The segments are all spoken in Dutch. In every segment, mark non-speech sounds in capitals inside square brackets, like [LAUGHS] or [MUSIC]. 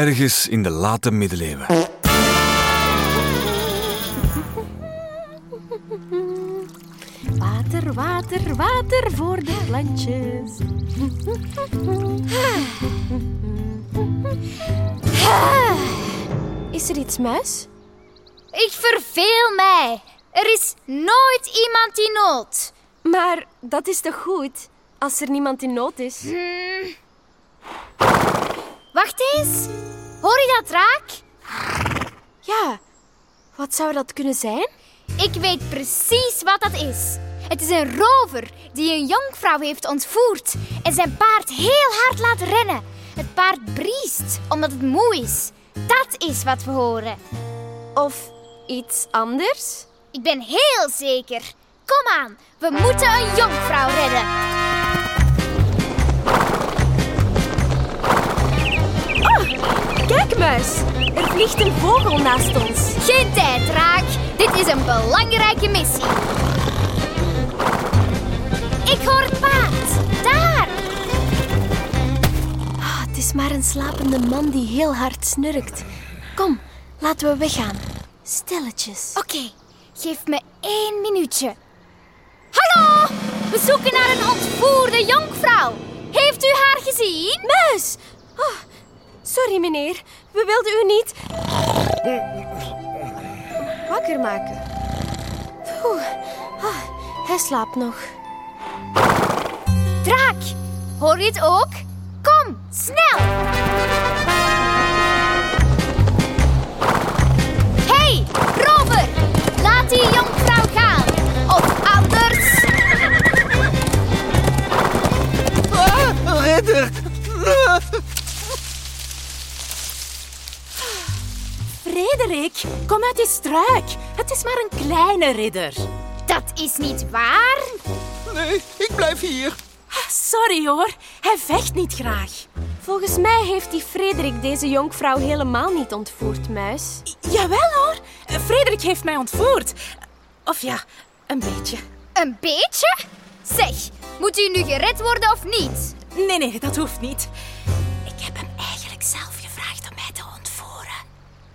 Ergens in de late middeleeuwen. Water, water, water voor de plantjes. Is er iets, muis? Ik verveel mij. Er is nooit iemand in nood. Maar dat is toch goed, als er niemand in nood is? Wacht eens. Hoor je dat, Draak? Ja, wat zou dat kunnen zijn? Ik weet precies wat dat is. Het is een rover die een jonkvrouw heeft ontvoerd en zijn paard heel hard laat rennen. Het paard briest omdat het moe is. Dat is wat we horen. Of iets anders? Ik ben heel zeker. Kom aan, we moeten een jonkvrouw redden. Muis. Er vliegt een vogel naast ons. Geen tijd, Draak. Dit is een belangrijke missie. Ik hoor het paard. Daar. Ah, het is maar een slapende man die heel hard snurkt. Kom, laten we weggaan. Stilletjes. Oké, geef me één minuutje. Hallo! We zoeken naar een ontvoerde jonkvrouw. Heeft u haar gezien? Muis! Oh, sorry, meneer. We wilden u niet... wakker maken. Ah, hij slaapt nog. Draak, hoor je het ook? Kom, snel! Frederik, kom uit die struik. Het is maar een kleine ridder. Dat is niet waar. Nee, ik blijf hier. Ah, Sorry hoor, hij vecht niet graag. Volgens mij heeft die Frederik deze jonkvrouw helemaal niet ontvoerd, muis. Jawel hoor, Frederik heeft mij ontvoerd. Of ja, een beetje. Een beetje? Zeg, moet u nu gered worden of niet? Nee, nee, dat hoeft niet. Ik heb hem eigenlijk zelf gevraagd om mij te ontvoeren.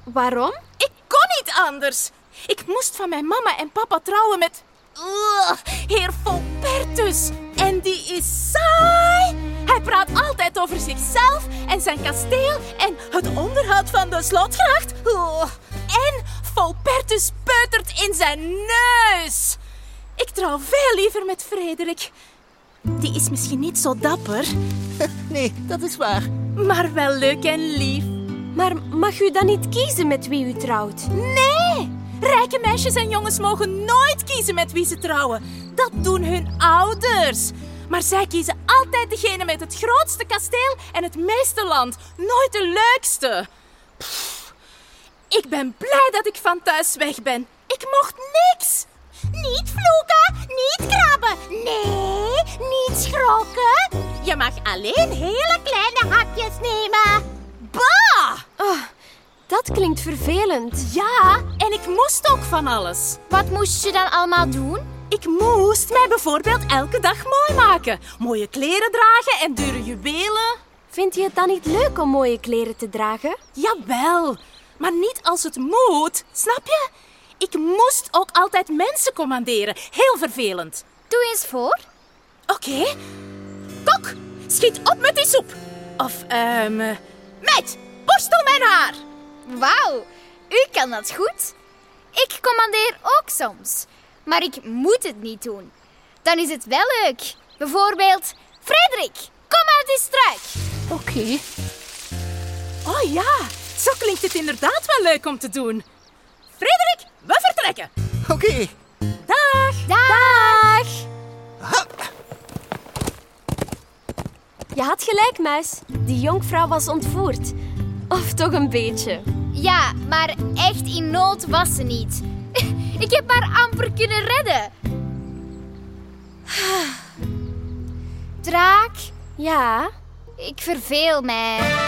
Waarom? Ik kon niet anders. Ik moest van mijn mama en papa trouwen met... Ugh, heer Volpertus. En die is saai. Hij praat altijd over zichzelf en zijn kasteel en het onderhoud van de slotgracht. Ugh. En Volpertus peutert in zijn neus. Ik trouw veel liever met Frederik. Die is misschien niet zo dapper, [LAUGHS] Nee, dat is waar. maar wel leuk en lief. Maar mag u dan niet kiezen met wie u trouwt? Nee! Rijke meisjes en jongens mogen nooit kiezen met wie ze trouwen. Dat doen hun ouders. Maar zij kiezen altijd degene met het grootste kasteel en het meeste land. Nooit de leukste. Pff. Ik ben blij dat ik van thuis weg ben. Ik mocht niks. Niet vloeken, niet krabben. Nee, niet schrokken. Je mag alleen hele kleine hapjes klinkt vervelend. Ja, en ik moest ook van alles. Wat moest je dan allemaal doen? Ik moest mij bijvoorbeeld elke dag mooi maken. Mooie kleren dragen en dure juwelen. Vind je het dan niet leuk om mooie kleren te dragen? Jawel, maar niet als het moet. Snap je? Ik moest ook altijd mensen commanderen. Heel vervelend. Doe eens voor. Oké. Kok, schiet op met die soep. Of, ehm... eh, meid, borstel mijn haar. Wauw, u kan dat goed. Ik commandeer ook soms, maar ik moet het niet doen. Dan is het wel leuk. Bijvoorbeeld, Frederik, kom uit die struik. Oké. Oh ja, zo klinkt het inderdaad wel leuk om te doen. Frederik, we vertrekken. Oké. Dag. Dag. Je had gelijk, muis. Die jonkvrouw was ontvoerd. Of toch een beetje. Ja, maar echt in nood was ze niet. [LAUGHS] Ik heb haar amper kunnen redden. [SIGHS] Draak, Ja, ik verveel mij.